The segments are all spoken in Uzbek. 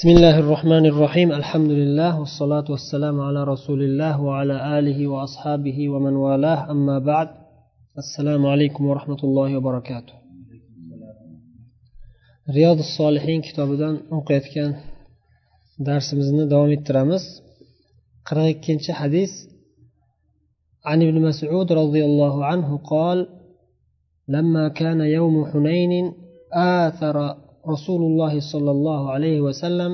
بسم الله الرحمن الرحيم الحمد لله والصلاة والسلام على رسول الله وعلى آله وأصحابه ومن والاه أما بعد السلام عليكم ورحمة الله وبركاته رياض الصالحين kitobidan o'qiyotgan darsimizni davom ettiramiz qirq ikkinchi hadis عن ابن مسعود رضي الله عنه قال لما كان يوم حنين آثر رسول الله صلى الله عليه وسلم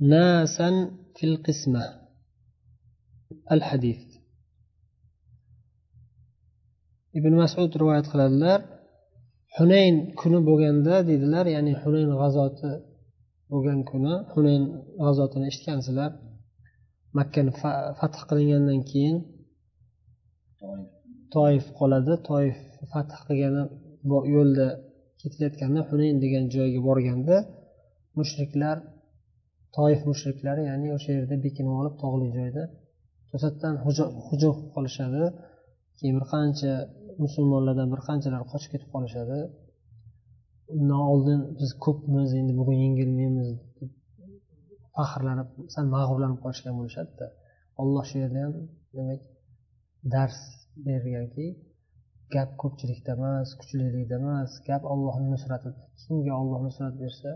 ناسا في القسمة الحديث ibn masud rivoyat qiladilar hunayn kuni bo'lganda deydilar ya'ni hunayn g'azoti bo'lgan kuni hunayn g'azotini eshitgansizlar makkani fath qilingandan keyin toif qoladi toif fath qilgani yo'lda ketayotganda hunayn degan joyga borganda mushriklar toif mushriklari ya'ni o'sha yerda bekinib olib tog'li joyda to'satdan hujum qilib qolishadi. Keyin bir qancha musulmonlardan bir qanchalar qochib ketib qolishadi. Undan oldin biz ko'pmiz endi bugun yengilmaymiz deb faxrlanib sal mag'rurlanib qolishgan bo'lishadida olloh shu yerda ham demak dars berganki gap ko'pchilikda emas kuchlilikda emas. Gap ollohni nusratida kimga olloh nusrat bersa?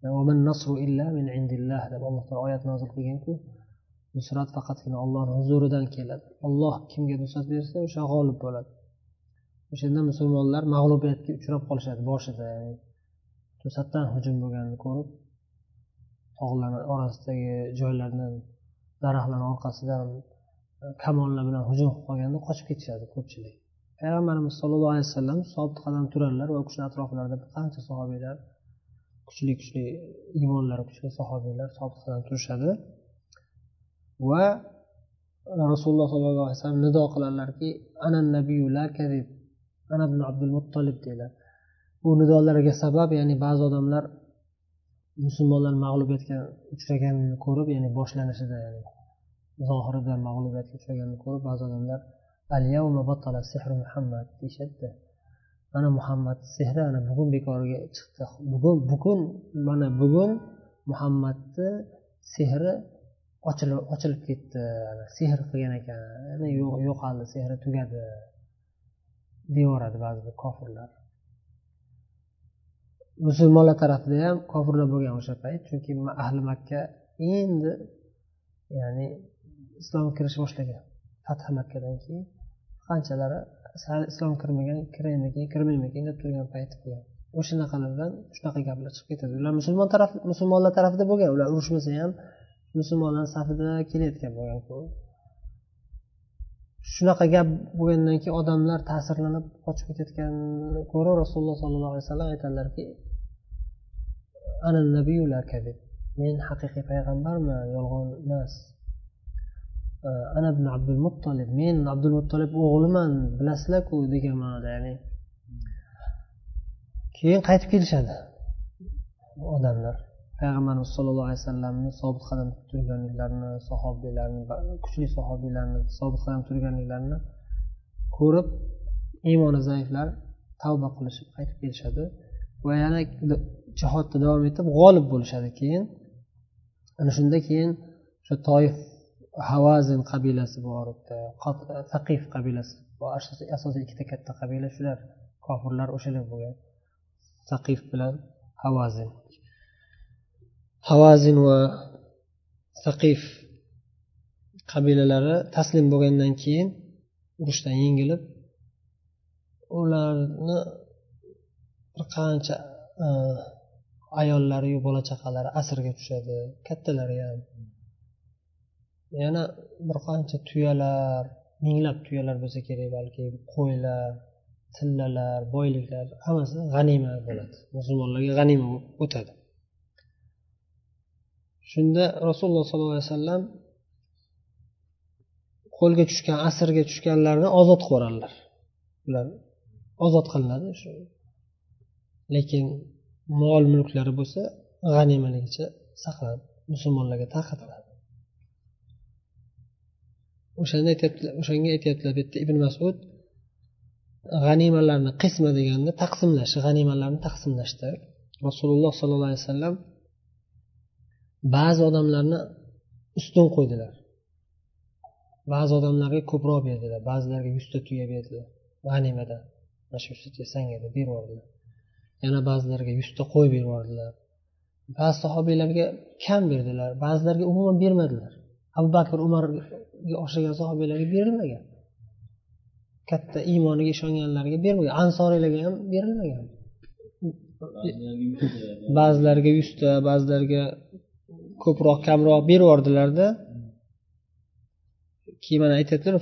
Deb alloh taolo oyat nozil qilganku nusrat faqatgina ollohni huzuridan keladi. Olloh kimga nusrat bersa o'sha g'olib bo'ladi. O'shanda musulmonlar mag'lubiyatga uchrab qolishadi boshida. To'satdan hujum bo'lganini ko'rib tog'lar orasidagi joylardan daraxtlarni orqasidan kamonlar bilan hujum qilib qolganda qochib ketishadi ko'pchilik. Payg'ambarimiz sollallohu alayhi vasallam sobit qadam turarlar va u kishini atroflarida bir qancha sahobiylar kuchli kuchli iymonlari kuchli sahobiylar sobit qadam turishadi. Va rasululloh sollallohu alayhi vasallam nido qiladilarki ana nabiyu la kadib ana ibn abdul muttolib deydilar bu nidolarga sabab ya'ni ba'zi odamlar musulmonlar mag'lubiyatga uchraganini ko'rib ya'ni boshlanishida ya'ni zohirida mag'lubiyatga uchraganini ko'rib ba'zi odamlar muhammad deyishadida. Mana muhammad sehri ana bugun bekorga chiqdi. Bugun bugun mana bugun muhammadni sehri ochilib ochilib ketdi. Sehr qilgan ekan. Yo'qoldi sehri tugadi deyaveradi ba'zi bir kofirlar. Musulmonlar tarafida ham kofirlar bo'lgan o'sha payt chunki ahli makka endi ya'ni islomga kirish boshlagan. Fath makkadan keyin qanchalari sal islom kirmagan kiraymikin kirmaymikin deb turgan payti bo'lgan o'shanaqalardan shunaqa gaplar chiqib ketadi. Ular musulmon taraf musulmonlar tarafida bo'lgan ular urushmasa ham musulmonlar safida kelayotgan bo'lgan shunaqa gap bo'lgandan keyin odamlar ta'sirlanib qochib ketayotganini ko'rib rasululloh sollallohu alayhi vasallam aytadilarki men haqiqiy payg'ambarman yolg'on emas. Ana ibn abdul muttolib men abdul muttolib o'g'liman bilasizlarku degan ma'noda ya'ni keyin qaytib kelishadi odamlar payg'ambarimiz sollallohu alayhi vasallamni sobit qadam turganliklarini sahobiylarni kuchli sahobiylarni sobit qadam turganliklarini ko'rib iymoni zaiflar tavba qilishib qaytib kelishadi va yana jihodda davom etib g'olib bo'lishadi keyin ana shunda keyin o'sha toif havazin qabilasi bor faqif qabilasi asosiy ikkita katta qabila shular kofirlar o'shalar bo'lgan. Saqif bilan havazin. Havazin va saqif qabilalari taslim bo'lgandan keyin urushdan yengilib ularni bir qancha e, ayollariyu bola chaqalari asirga tushadi kattalari ham yana bir qancha tuyalar minglab tuyalar bo'lsa kerak balki qo'ylar tillalar boyliklar hammasi g'anima bo'ladi. Musulmonlarga g'anima bo'lib o'tadi. Shunda rasululloh sollallohu alayhi vasallam qo'lga tushgan asirga tushganlarni ozod qilib yuboradilar ular ozod qilinadi shu. Lekin mol mulklari bo'lsa g'animaligicha saqlanib musulmonlarga tarqatiladi. O'shanda aytyaptilar o'shanga aytyaptilar bu yerda ibn masud g'animalarni qisma deganda taqsimlash g'animalarni taqsimlashda rasululloh sollallohu alayhi vasallam ba'zi odamlarni ustun qo'ydilar. Ba'zi odamlarga ko'proq berdilar ba'zilarga yuzta tuya berdilar. G'animadan mana shu yuzta tuya sanga deb berib yubordilar yana ba'zilarga yuzta qo'y berib yubordilar ba'zi sahobiylarga kam berdilar ba'zilarga umuman bermadilar. Abu bakr umar o'xshagan sahobiylarga berilmagan. Katta iymoniga ishonganlarga bermagan ansoriylarga ham berilmagan. Ba'zilariga yuzta ba'zilariga ko'proq kamroq berib yubordilarda keyin mana aytyaptilar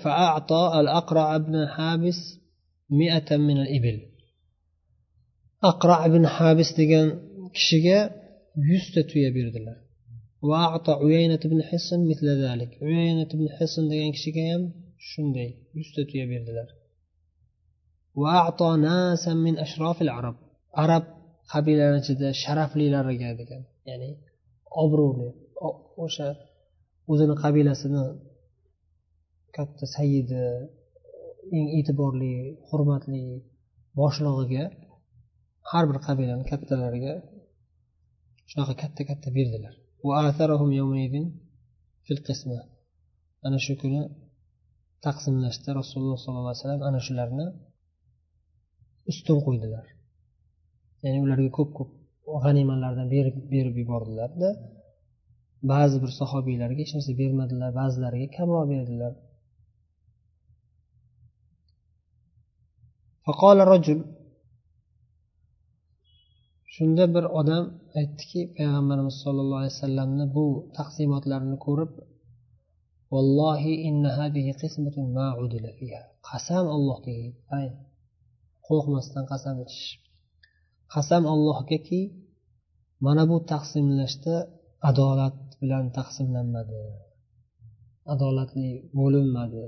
aqro ibn habis degan kishiga yuzta tuya berdilar. Ibn hisn degan kishiga ham shunday yuzta tuya berdilar. min ashrofil arab arab qabilalarni ichida sharaflilariga degan. ya'ni obro'li. O'sha o'zini qabilasini katta sayidi eng e'tiborli hurmatli boshlig'iga har bir qabilani kattalariga shunaqa katta katta berdilar. Ana shu kuni taqsimlashda rasululloh sollallohu alayhi vasallam ana shularni ustun qo'ydilar ya'ni ularga ko'p ko'p g'animalardan berib berib yubordilarda ba'zi bir sahobiylarga hech narsa bermadilar ba'zilariga kamroq berdilar. Shunda bir odam aytdiki payg'ambarimiz sollallohu alayhi vasallamni bu taqsimotlarini ko'rib vallohi inna hadihi qismatun ma udila fiha. Qasam allohga qo'rqmasdan qasam ichish. Qasam allohgaki mana bu taqsimlashda adolat bilan taqsimlanmadi adolatli bo'linmadi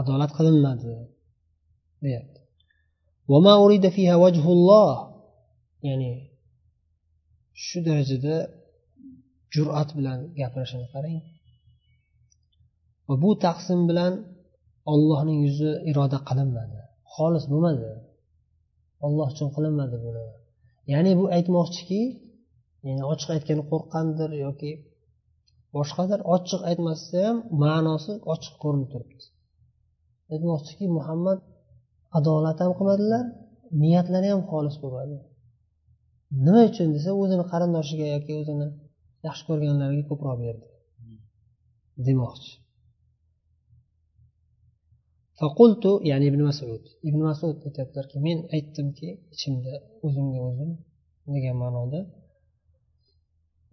adolat qilinmadi deyapti. Ya'ni shu darajada jur'at bilan gapirishini qarang. Va bu taqsim bilan ollohning yuzi iroda qilinmadi. Xolis bo'lmadi. Olloh uchun qilinmadi buni. Ya'ni bu aytmoqchiki ya'ni ochiq aytgani qo'rqqandir yoki boshqadir ochiq aytmasda ham ma'nosi ochiq ko'rinib turibdi. Aytmoqchiki muhammad adolat ham qilmadilar niyatlari ham xolis bo'lmadi. nima uchun desa o'zini qarindoshiga yoki o'zini yaxshi ko'rganlariga ko'proq berdi demoqchi faqultu ya'ni ibn masud ibn masud aytyaptilarki men aytdimki ichimda o'zimga o'zim degan ma'noda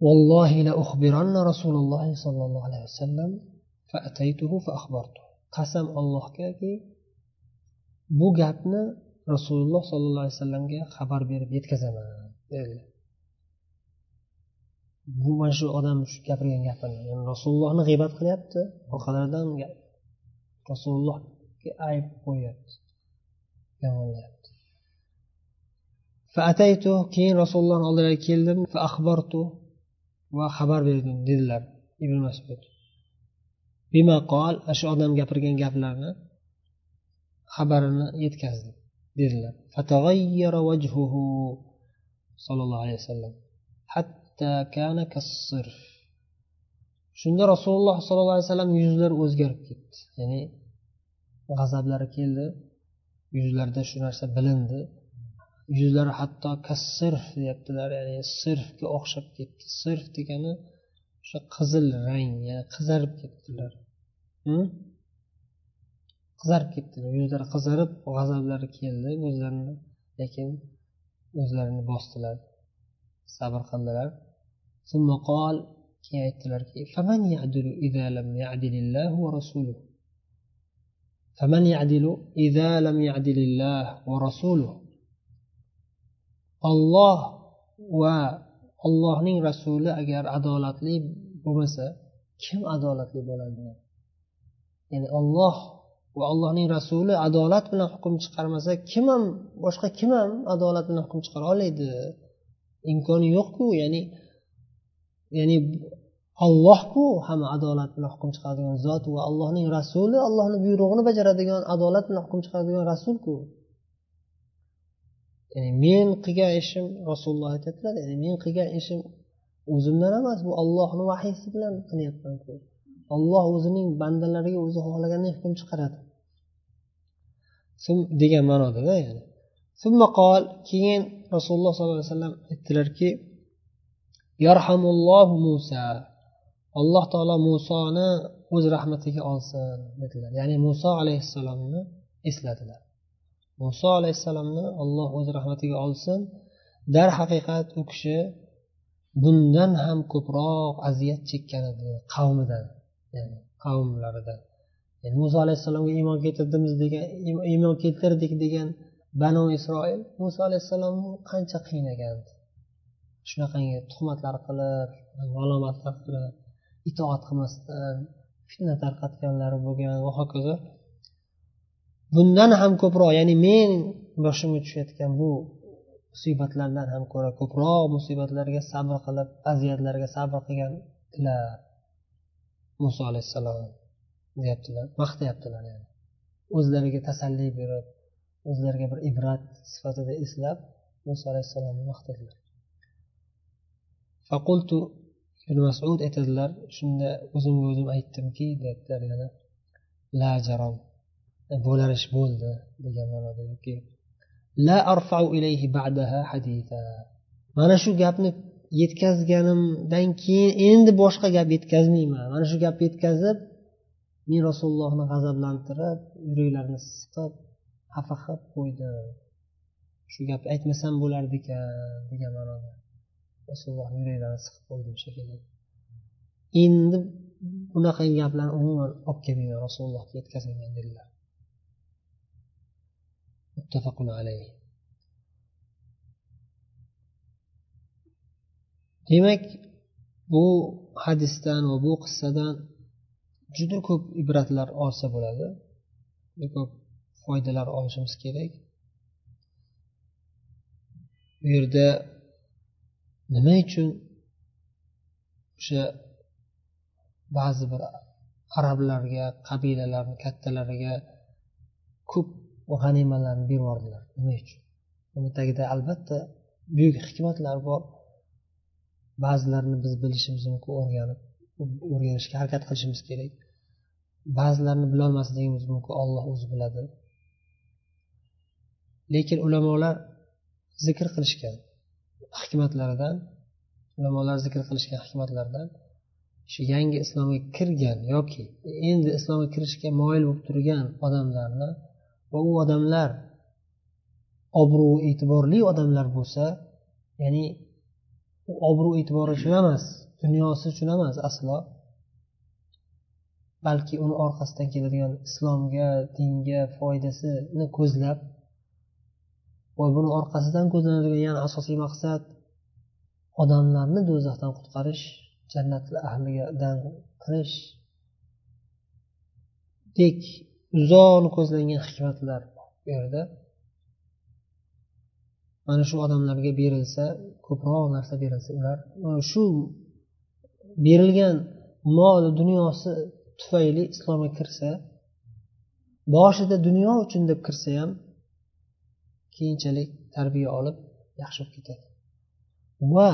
والله لأخبرن رسول الله صلى الله عليه وسلم فأتيته فأخبرته qasam allohgaki bu gapni rasululloh sollallohu alayhi vasallamga xabar berib yetkazaman dedilar E, bu mana shu odam shu gapirgan gapini rasulullohni g'iybat qilyapti orqalaridan rasulullohga ayb qo'yyapti yomonlayapti keyin rasulullohni oldilariga keldim va xabar berdim dedilar ibn masud. Bima qol shu odam gapirgan gaplarni xabarini yetkazdi dedilar. Sollallohu alayhi vasallam. Hatta kana kassirf shunda rasululloh sollallohu alayhi vasallam yuzlari o'zgarib ketdi. Ya'ni g'azablari keldi yuzlarida shu narsa bilindi. Yuzlari hatto kassirf deyaptilar ya'ni sirfga o'xshab ketdi. Sirf degani o'sha qizil rang ya'ni qizarib ketdilar. Qizarib ketdilar. Yuzlari qizarib g'azablari keldi o'zlarini. Lekin o'zlarini bosdilar. Sabr qildilar. Keyin aytdilarki faman yadilu idza lam yadilillah va rasuluh faman yadilu idza lam yadilillah va rasuluh olloh va ollohning rasuli agar adolatli bo'lmasa kim adolatli bo'ladi? Ya'ni olloh va allohning rasuli adolat bilan hukm chiqarmasa kim ham boshqa kim ham adolat bilan hukm chiqara oladi imkoni yo'qku ya'ni ya'ni ollohku hamma adolat bilan hukm chiqaradigan zot va allohning rasuli allohni buyrug'ini bajaradigan adolat bilan hukm chiqaradigan rasulku. Ya'ni men qilgan ishim rasululloh aytyaptilar ya'ni men qilgan ishim o'zimdan emas bu ollohni vahiysi bilan qilyapman olloh o'zining bandalariga o'zi xohlaganday hukm chiqaradi. Degan ma'nodada ya'ni. Qol keyin rasululloh sollallohu alayhi vasallam aytdilarki yarhamullohu musa. Alloh taolo musoni o'z rahmatiga olsin dedilar. Ya'ni muso alayhissalomni esladilar. Muso alayhissalomni olloh o'z rahmatiga olsin. Darhaqiqat u kishi bundan ham ko'proq aziyat chekkan edi qavmidan ya'ni qavmlaridan. Yani muso alayhissalomga iymon keltirdimiz degan iymon keltirdik degan banu isroil muso alayhissalomni qancha qiynagan shunaqangi tuhmatlar qilib malomatlar qilib itoat qilmasdan fitna tarqatganlari bo'lgan va hokazo. Bundan ham ko'proq ya'ni men boshimga tushayotgan bu musibatlardan ham ko'ra ko'proq musibatlarga sabr qilib aziyatlarga sabr qilganlar muso alayhissalom. Deyaptilar maqtayaptilar yani. O'zlariga tasalli berib o'zlariga bir ibrat sifatida eslab muso alayhissalomni maqtadilar faqultu ibn masud aytadilar shunda o'zimga o'zim aytdimki deyaptilar yana la jarom bo'lar ish bo'ldi degan ma'noda yoki la arfau ilayhi ba'daha haditha. Mana shu gapni yetkazganimdan keyin endi boshqa gap yetkazmayman. Mana shu gapni yetkazib men rasulullohni g'azablantirib yuraklarini siqib xafa qilib qo'ydim shu gapni aytmasam bo'lardi ekan degan ma'noda. Rasululloh yuraklarini siqib qo'ydim shekilli. Endi bunaqangi gaplarni umuman olib kelmanglar rasulullohga yetkazmayman dedilar. Muttafaqun alayhi demak bu hadisdan va bu qissadan juda ko'p ibratlar olsa bo'ladi. Juda ko'p foydalar olishimiz kerak. Bu yerda nima uchun o'sha ba'zi bir arablarga qabilalarni kattalariga ko'p g'animalarni berib yubordilar nima uchun? Uni tagida albatta buyuk hikmatlar bor. Ba'zilarini biz bilishimiz mumkin o'rganib o'rganishga harakat qilishimiz kerak. Ba'zilarini bilolmasligimiz mumkin olloh o'zi biladi. Lekin ulamolar zikr qilishgan hikmatlaridan ulamolar zikr qilishgan hikmatlardan shu yangi islomga kirgan yoki endi islomga kirishga moyil bo'lib turgan odamlarni va u odamlar obro' e'tiborli odamlar bo'lsa ya'ni u obro' e'tibori uchun emas dunyosi uchun emas aslo. Balki uni orqasidan keladigan islomga dinga foydasini ko'zlab va buni orqasidan ko'zlanadigan yana asosiy maqsad odamlarni do'zaxdan qutqarish jannat ahlidan qilish dek uzoqni ko'zlangan hikmatlar bu yerda. Mana shu odamlarga berilsa ko'proq narsa berilsa ular shu berilgan mol dunyosi tufayli islomga kirsa boshida dunyo uchun deb kirsa ham keyinchalik tarbiya olib yaxshi bo'lib ketadi. Va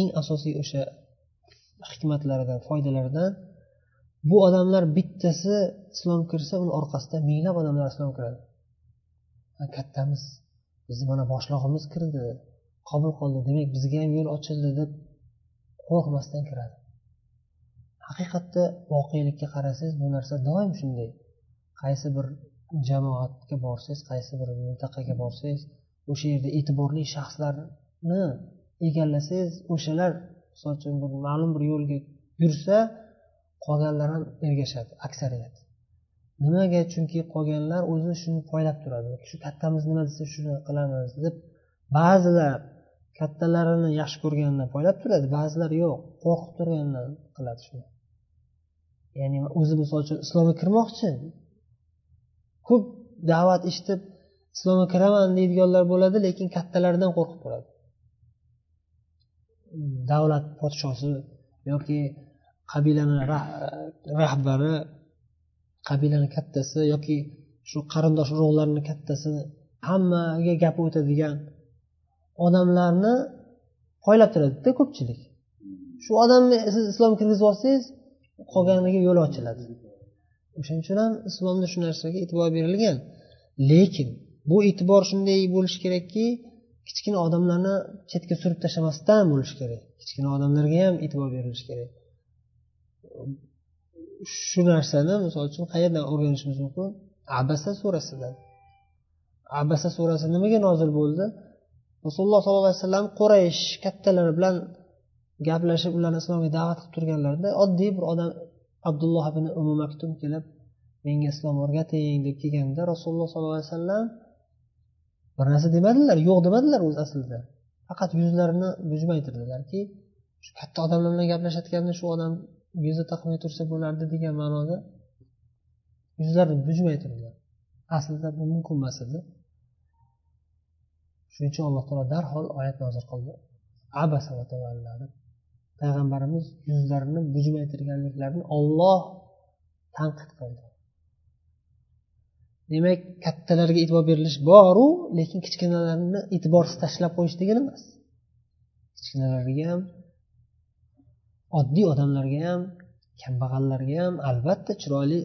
eng asosiy o'sha hikmatlaridan foydalaridan bu odamlar bittasi islom kirsa uni orqasidan minglab odamlar islom kiradi. Kattamiz. Bizni mana boshlig'imiz kirdi. Qabul qildi. Demak bizga ham yo'l ochildi deb qo'rqmasdan kiradi. Haqiqatda voqelikka qarasangiz bu narsa doim shunday. Qaysi bir jamoatga borsangiz qaysi bir mintaqaga borsangiz o'sha yerda e'tiborli shaxslarni egallasangiz o'shalar misol uchun bir ma'lum bir yo'lga yursa qolganlar ham ergashadi aksariyat. Nimaga? Chunki qolganlar o'zi shuni poylab turadi. Shu kattamiz nima desa shuni qilamiz deb ba'zilar kattalarini yaxshi ko'rganidan poylab turadi ba'zilar yo'q qo'rqib turganidan qiladi shuni. Ya'ni o'zi misol uchun islomga kirmoqchi. Ko'p da'vat eshitib islomga kiraman deydiganlar bo'ladi lekin kattalardan qo'rqib turadi. Davlat podshosi yoki qabilani rahbari qabilani kattasi yoki shu qarindosh urug'larni kattasi hammaga gapi o'tadigan odamlarni poylab turadida ko'pchilik. Shu odamni siz islomga kirgizib olsangiz qolganiga yo'l ochiladi. O'shaning uchun ham islomda shu narsaga e'tibor berilgan. Lekin bu e'tibor shunday bo'lishi kerakki kichkina odamlarni chetga surib tashlamasdan bo'lishi kerak. Kichkina odamlarga ham e'tibor berilishi kerak. Shu narsani misol uchun qayerdan o'rganishimiz mumkin? Abasa surasidan. Abasa surasi nimaga nozil bo'ldi? Rasululloh sollallohu alayhi vasallam quraysh kattalari bilan gaplashib ularni islomga da'vat qilib turganlarida oddiy bir odam abdulloh ibn umu maktum kelib menga islom o'rgating deb kelganda rasululloh sollallohu alayhi vasallam bir narsa demadilar yo'q demadilar o'zi aslida. Faqat yuzlarini bujmaytirdilarki shu katta odamlar bilan gaplashayotganda shu odam yuzi taqmay tursa bo'lardi degan ma'noda yuzlarini bujmay turdilar. Aslida bu mumkin emas edi. Shuning uchun alloh taolo darhol oyat nozil qildi. Abasa va tavalladi payg'ambarimiz yuzlarini bujmaytirganliklarini olloh tanqid qildi. Demak kattalarga e'tibor berilish boru lekin kichkinalarni e'tiborsiz tashlab qo'yish degani emas. Kichkinalarga ham oddiy odamlarga ham kambag'allarga ham albatta chiroyli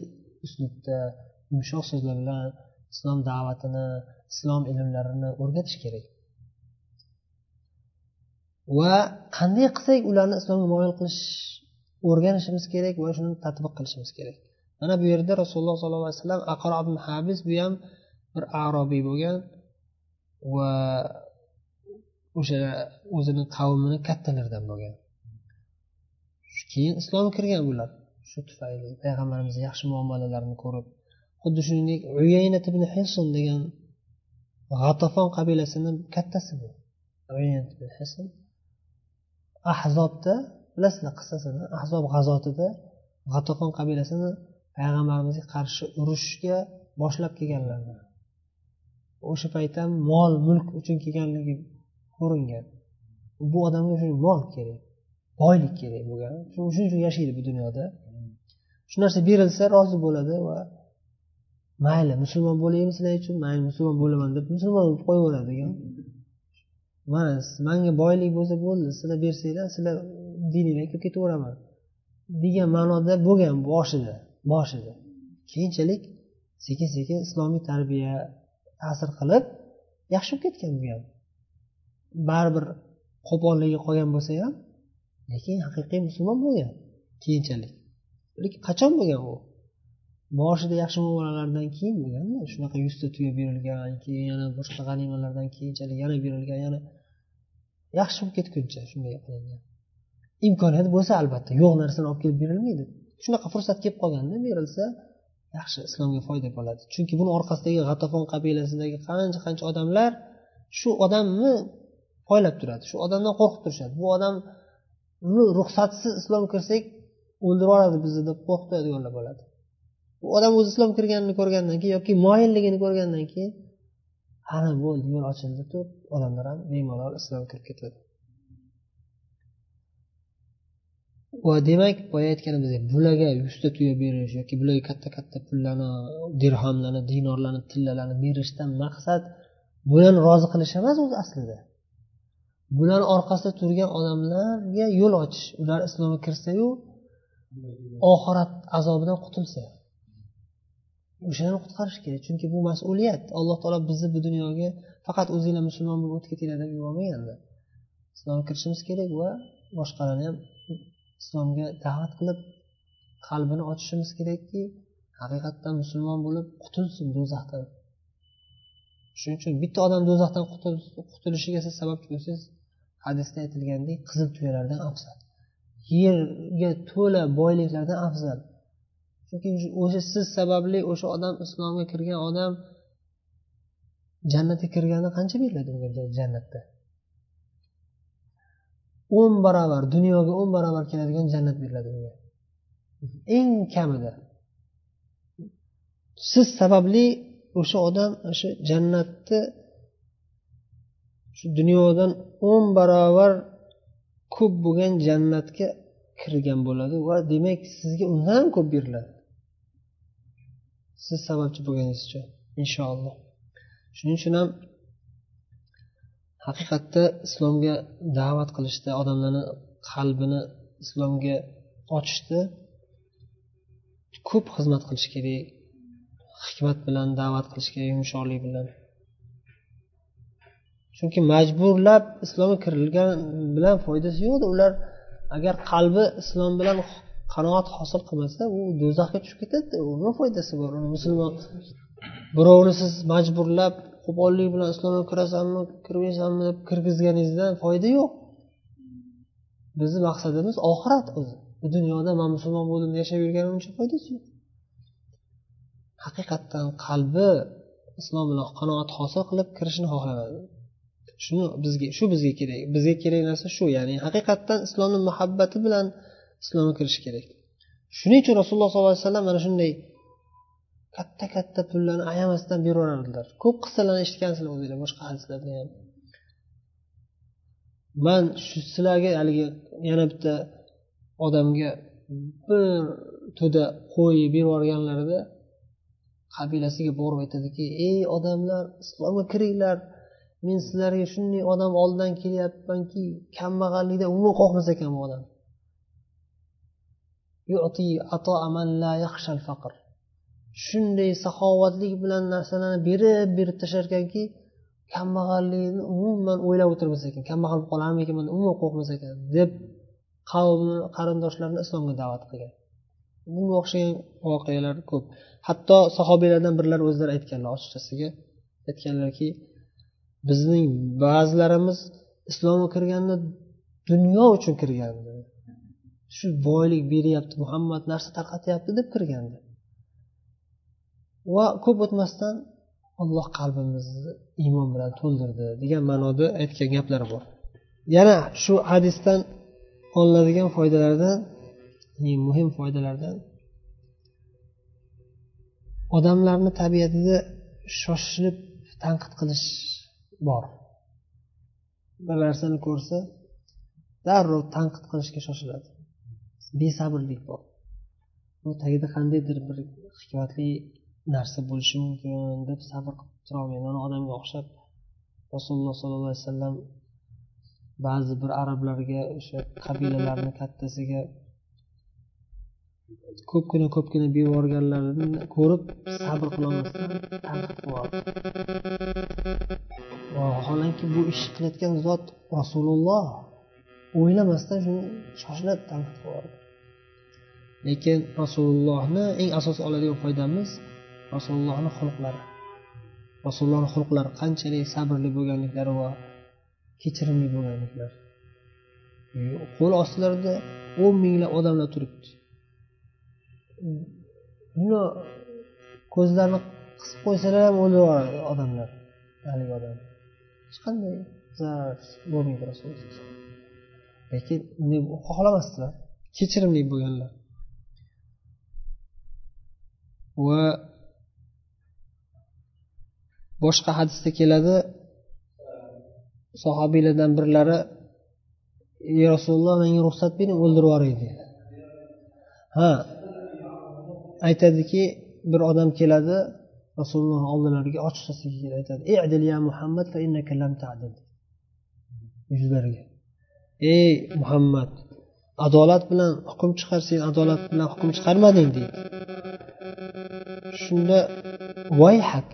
uslubda yumshoq so'zlar bilan islom da'vatini islom ilmlarini o'rgatish kerak. Va qanday qilsak ularni islomga moyil qilish o'rganishimiz kerak va shuni tadbiq qilishimiz kerak? Mana bu yerda rasululloh sollallohu alayhi vasallam aqro ibn habis bu ham bir arobiy bo'lgan va o'sha o'zini qavmini kattalaridan bo'lgan. Keyin islomga kirgan bular shu tufayli payg'ambarimizni yaxshi muomalalarini ko'rib xuddi shuningdek uyaynat ibn hison degan g'atafon qabilasini kattasi bu ahzobda bilasizlar qissasini ahzob g'azotida g'atafon qabilasini payg'ambarimizga qarshi urushga boshlab kelganlar o'sha payt ham mol mulk uchun kelganligi ko'ringan. Bu odamga shu mol kerak. Boylik kerak bo'lgan. Shuning uchun yashaydi bu dunyoda. Shu narsa berilsa rozi bo'ladi va mayli musulmon bo'laymi sizlar uchun? Mayli musulmon bo'laman deb musulmon bo'lib qo'yaveradigan mana manga boylik bo'lsa bo'ldi sizlar bersanglar sizlar dininglarga kirib ketaveraman degan ma'noda bo'lgan boshida boshida keyinchalik sekin sekin islomiy tarbiya ta'sir qilib yaxshi bo'lib ketgan bu ham baribir qo'polligi qolgan bo'lsa ham lekin haqiqiy musulmon bo'lgan. Keyinchalik. Lekin qachon bo'lgan u? Boshida yaxshi muomalalardan keyin bo'lganda shunaqa yuzta tuya berilgan keyin yana boshqa g'animalardan keyinchalik yana berilgan yana yaxshi bo'lib ketguncha shunday qilingan. Imkoniyat bo'lsa albatta yo'q narsani olib kelib berilmaydi. Shunaqa fursat kelib qolganda berilsa yaxshi islomga foyda bo'ladi. Chunki buni orqasidagi g'atafon qabilasidagi qancha qancha odamlar shu odamni poylab turadi shu odamdan qo'rqib turishadi. Bu odam ruxsatsiz islom kirsak o'ldirib yuboradi bizni deb qo'rqib bo'ladi. U odam o'zi islom kirganini ko'rgandan keyin yoki moyilligini ko'rgandan keyin ana bo'ldi yo'l ochildi deb odamlar ham bemalol islomga kirib ketadi. Va demak boya aytganimizdek bularga yuzta tuya berish yoki bularga katta katta pullarni dirhamlarni dinorlarni tillalarni berishdan maqsad bularni rozi qilish emas o'zi aslida. Bular orqasida turgan odamlarga yo'l ochish. Ular islomga kirsayu oxirat azobidan qutulsa. O'shani qutqarish kerak. Chunki bu mas'uliyat. Alloh taolo bizni bu dunyoga faqat o'zinglar musulmon bo'lib o'tib ketinglar deb yubormaganda islomga kirishimiz kerak va boshqalarni ham islomga da'vat qilib qalbini ochishimiz kerakki haqiqatdan musulmon bo'lib qutulsin do'zaxdan. Shuning uchun bitta odam do'zaxdan qutulishiga siz sababchi bo'lsangiz hadisda aytilgandek qizil tuyalardan afzal. Yerga to'la boyliklardan afzal. Chunki o'sha siz sababli o'sha odam islomga kirgan odam jannatga kirganda qancha beriladi unga jannatda? O'n barobar dunyoga o'n barobar keladigan jannat beriladi unga eng kamida. Siz sababli o'sha odam o'sha jannatni shu dunyodan o'n barobar ko'p bo'lgan jannatga kirgan bo'ladi. Va demak sizga undan ko'p beriladi. Siz sababchi bo'lganingiz uchun inshaalloh. Shuning uchun ham haqiqatda islomga da'vat qilishda odamlarni qalbini islomga ochishda ko'p xizmat qilish kerak hikmat bilan da'vat qilish kerak yumshoqlik bilan. Chunki majburlab islomga kirilgan bilan foydasi yo'qda ular agar qalbi islom bilan qanoat hosil qilmasa u do'zaxga tushib ketadida nima foydasi bor uni musulmon. Birovni siz majburlab qo'pollik bilan islomga kirasanmi kirmaysanmi deb kirgizganingizdan foyda yo'q. Bizni maqsadimiz oxirat o'zi. Bu dunyoda man musulmon bo'ldim deb yashab yurganim uchun foydasi yo'q. Haqiqatdan qalbi islom bilan qanoat hosil qilib kirishni xohlaydi shuni bizga shu bizga kerak. Bizga kerak narsa shu ya'ni haqiqatdan islomni muhabbati bilan islomga kirish kerak. Shuning uchun rasululloh sollallohu alayhi vasallam mana shunday katta katta pullarni ayamasdan beraverardilar. Ko'p qissalarni eshitgansizlar o'zinglar boshqa hadislarda ham. Man shu sizlarga haligi yana bitta odamga bir to'da qo'y berib yuborganlarida qabilasiga borib aytadiki ey odamlar islomga kiringlar men sizlarga shunday odam oldidan kelyapmanki kambag'allikdan umuman qo'rqmas ekan bu odam. Shunday saxovatlik bilan narsalarni berib berib tashlar ekanki kambag'allikni umuman o'ylab o'tirmas ekan. Kambag'al bo'lib qolarmikinman umuman qo'rqmas ekan deb qavmni qarindoshlarini islomga da'vat qilgan. Bunga o'xshagan voqealar ko'p. Hatto sahobiylardan birlari o'zlari aytganlar ochiqchasiga aytganlarki bizning ba'zilarimiz islomga kirganda dunyo uchun kirgandi. Shu boylik beryapti muhammad narsa tarqatyapti deb kirgandi. Va ko'p o'tmasdan alloh qalbimizni iymon bilan to'ldirdi degan ma'noda aytgan gaplari bor. Yana shu hadisdan olinadigan foydalardan muhim foydalardan odamlarni tabiatida shoshilib tanqid qilish bor. Bir narsani ko'rsa darrov tanqid qilishga shoshiladi. Besabrlik bor. Bu tagida qandaydir bir hikmatli narsa bo'lishi mumkin deb sabr qilib turolmaydi. Mana odamga o'xshab rasululloh sollallohu alayhi vasallam ba'zi bir arablarga o'sha qabilalarni kattasiga ko'pgina ko'pgina berib yuborganlarini ko'rib sabr qilolmasdan tanqid qilib vaholanki bu ishni qilayotgan zot rasululloh o'ylamasdan shuni shoshilib tanqid qilib lekin rasulullohni eng asosiy oladigan foydamiz rasulullohni xulqlari. Rasulullohni xulqlari qanchalik sabrli bo'lganliklari va kechirimli bo'lganliklari. Qo'l ostilarida o'n minglab odamlar turibdi. Ko'zlarini qisib qo'ysalar ham o'lib yuboradi odamlar haligi odam hech qanday zarar bo'lmaydi rasululloh lekin unday xohlamasdilar. Kechirimli bo'lganlar. Va boshqa hadisda keladi sahobiylardan birlari ey rasululloh menga ruxsat bering o'ldirib yuboray deydi. Ha aytadiki bir odam keladi rasululloh oldilariga ochiqchasiga kelib aytadi idil ya muhammad fa innaka lam ta'dil yuzlariga ey muhammad adolat bilan hukm chiqar sen adolat bilan hukm chiqarmading deydi shunda vayhak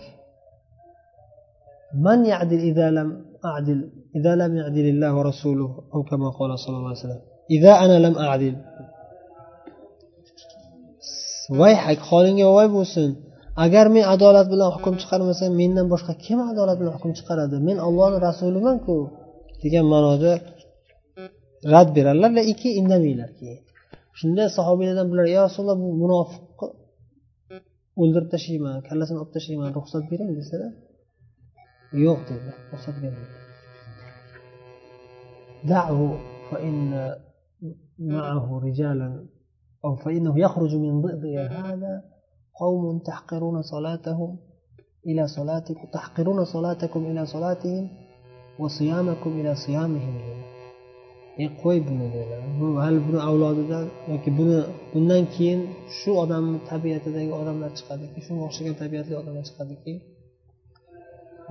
من يعدل إذا لم أعدل إذا لم يعدل الله ورسوله أو كما قال صلى الله عليه وسلم إذا أنا لم أعدل vayhak holingga voy bo'lsin agar men adolat bilan hukm chiqarmasam mendan boshqa kim adolat bilan hukm chiqaradi men ollohni rasulimanku degan ma'noda rad beradilar lekin indamaylar keyin shunda sahobiylardan birlar yo rasululloh bu munofiqni o'ldirib tashlayman kallasini olib tashlayman ruxsat bering desalar yo'q dedi ruxsat bermaydi دعه فإن معه رجالا أو فإنه يخرج من ضئضئ هذا قوم تحقرون صلاتهم إلى صلاتكم تحقرون صلاتكم إلى صلاتهم وصيامكم إلى صيامهم e qo'y buni dedilar bu hali buni avlodidan yoki buni bundan keyin shu odamni tabiatidagi odamlar chiqadiki shunga o'xshagan tabiatli odamlar chiqadiki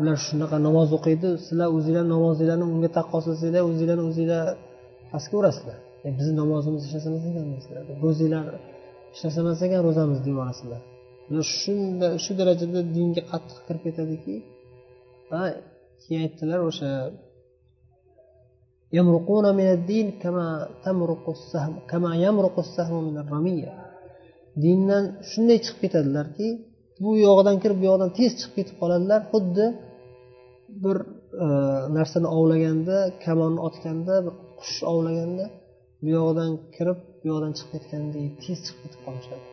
ular shunaqa namoz o'qiydi sizlar o'zinglar namozinglarni unga taqqoslansanglar o'zinglarni o'zinglar pastga urasizlar e, bizni namozimizni ishlasamas ekan ro'zinglar ishlasamas ekan ro'zamiz deb yuborasizlar shunda shu darajada dinga qattiq kirib ketadiki keyin aytdilar o'sha يمرقون من الدين كما تمرق السهم كما يمرق السهم من الرمية dindan shunday chiqib ketadilarki bu yog'idan kirib bu yog'idan tez chiqib ketib qoladilar xuddi bir e, narsani ovlaganda kamonni otganda bir qush ovlaganda bu yog'idan kirib bu yog'idan chiqib ketgandek tez chiqib ketib qolishadi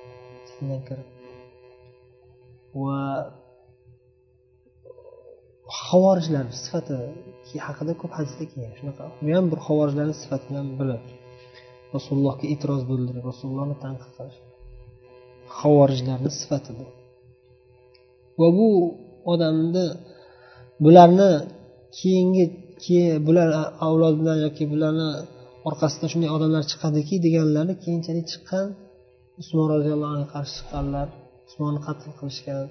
dindan kirib Va havorijlar sifati haqida ko'p hadisda kelgan. Shunaqa. Bu ham bir havorijlarni sifatidan biri. Rasulullohga e'tiroz bildirib rasulullohni tanqid qilish. Havorijlarni sifati bu va bu odamni bularni keyingi bular avlodidan yoki bularni orqasidan shunday odamlar chiqadiki deganlari keyinchalik chiqqan usmon roziyallohu anhuga qarshi chiqqanlar usmonni qatl qilishgan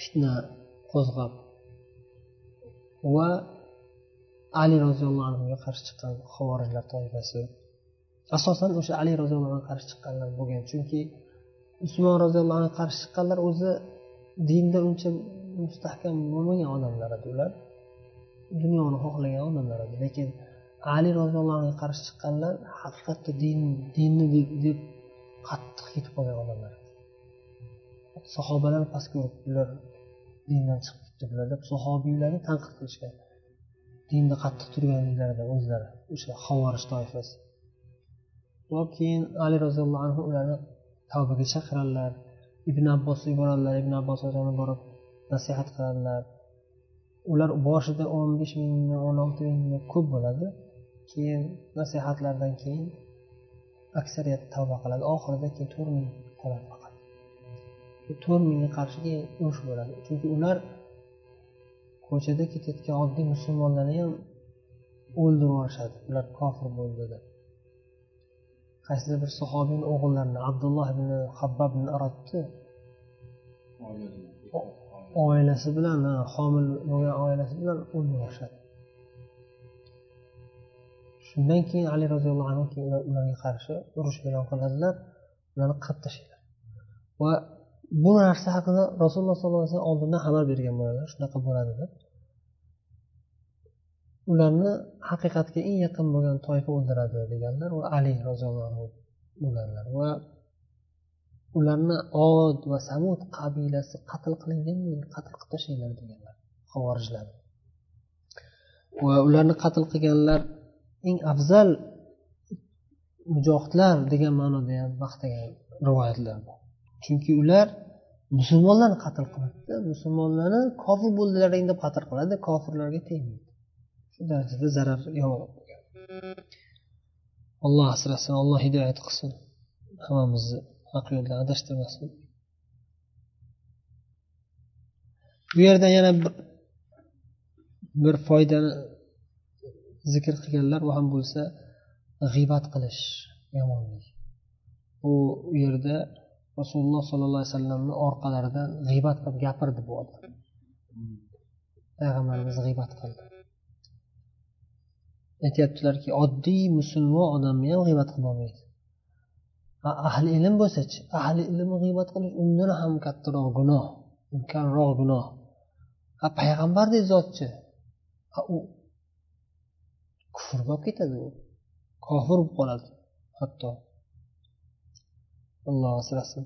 fitna qo'zg'ab va ali roziyallohu anhuga qarshi chiqqan havorijlar toifasi. Asosan o'sha ali roziyallohu anhu qarshi chiqqanlar bo'lgan chunki usmon roziyallohu anhu qarshi chiqqanlar o'zi dinda uncha mustahkam bo'lmagan odamlar edi ular. Dunyoni xohlagan odamlar edi lekin ali roziyallohu anhuga qarshi chiqqanlar haqiqatda din dinni deb qattiq ketib qolgan odamlar. Sahobalar pastga urib bular dindan chiqib ketdi bular deb sahobiylarni tanqid qilishgan. Dinda qattiq turganliklaridan o'zlari o'sha havorish toifasi. Va keyin ali roziyallohu anhu ularni tavbaga chaqiradilar ibn abbosga boradilar ibn abbos borib nasihat qiladilar. Ular boshida o'n besh mingmi o'n olti mingmi ko'p bo'ladi. Keyin nasihatlardan keyin aksariyat tavba qiladi. Oxirida keyin to'rt ming qoladi faqat. To'rt mingga qarshi keyin urush bo'ladi. Chunki ular ko'chada ketayotgan oddiy musulmonlarni ham o'ldirib yuborishadi ular kofir bo'ldi deb qaysidir bir sahobiyni o'g'illarini abdulloh ibn habbab ibn arabni oilasi bilan homil bo'lgan oilasi bilan o'ldirishadi shundan keyin ali roziyallohu anhu keyin ularga qarshi urush e'lon qiladilar ularni qirib tashlaydilar va bu narsa haqida rasululloh sollallohu alayhi vasallam oldindan xabar bergan bo'ladilar. Shunaqa bo'ladi deb ularni haqiqatga eng yaqin bo'lgan toifa o'ldiradi deganlar va ali roziyallohu anhu bo'lganlar. Va ularni od va samud qabilasi qatl qilingandan qatl qilib tashlanglar deganlar. Havorijlar va ularni qatl qilganlar eng afzal mujohidlar degan ma'noda ham maqtagan rivoyatlar bor. Chunki ular musulmonlarni qatl qiladida musulmonlarni kofir bo'ldilaring deb qatl qiladi kofirlarga tegmaydi. Shu darajada zarar yomon alloh asrasin alloh hidoyat qilsin. Hammamizni haq yo'ldan adashtirmasin. Bu yerda yana bir foydani zikr qilganlar u ham bo'lsa g'iybat qilish yomonlik. U yerda rasululloh sollallohu alayhi vasallamni orqalaridan g'iybat qilib gapirdi bu odam. Payg'ambarimiz g'iybat qildi. Aytyaptilarki oddiy musulmon odamni ham g'iybat qilolmaydi ahli ilm bo'lsachi ahli ilm g'iybat qilish undan ham kattaroq gunoh ulkanroq gunoh. A payg'ambardek zotchi. U kufrga olib ketadi u. Kofir bo'lib qoladi hatto. Alloh asrasin.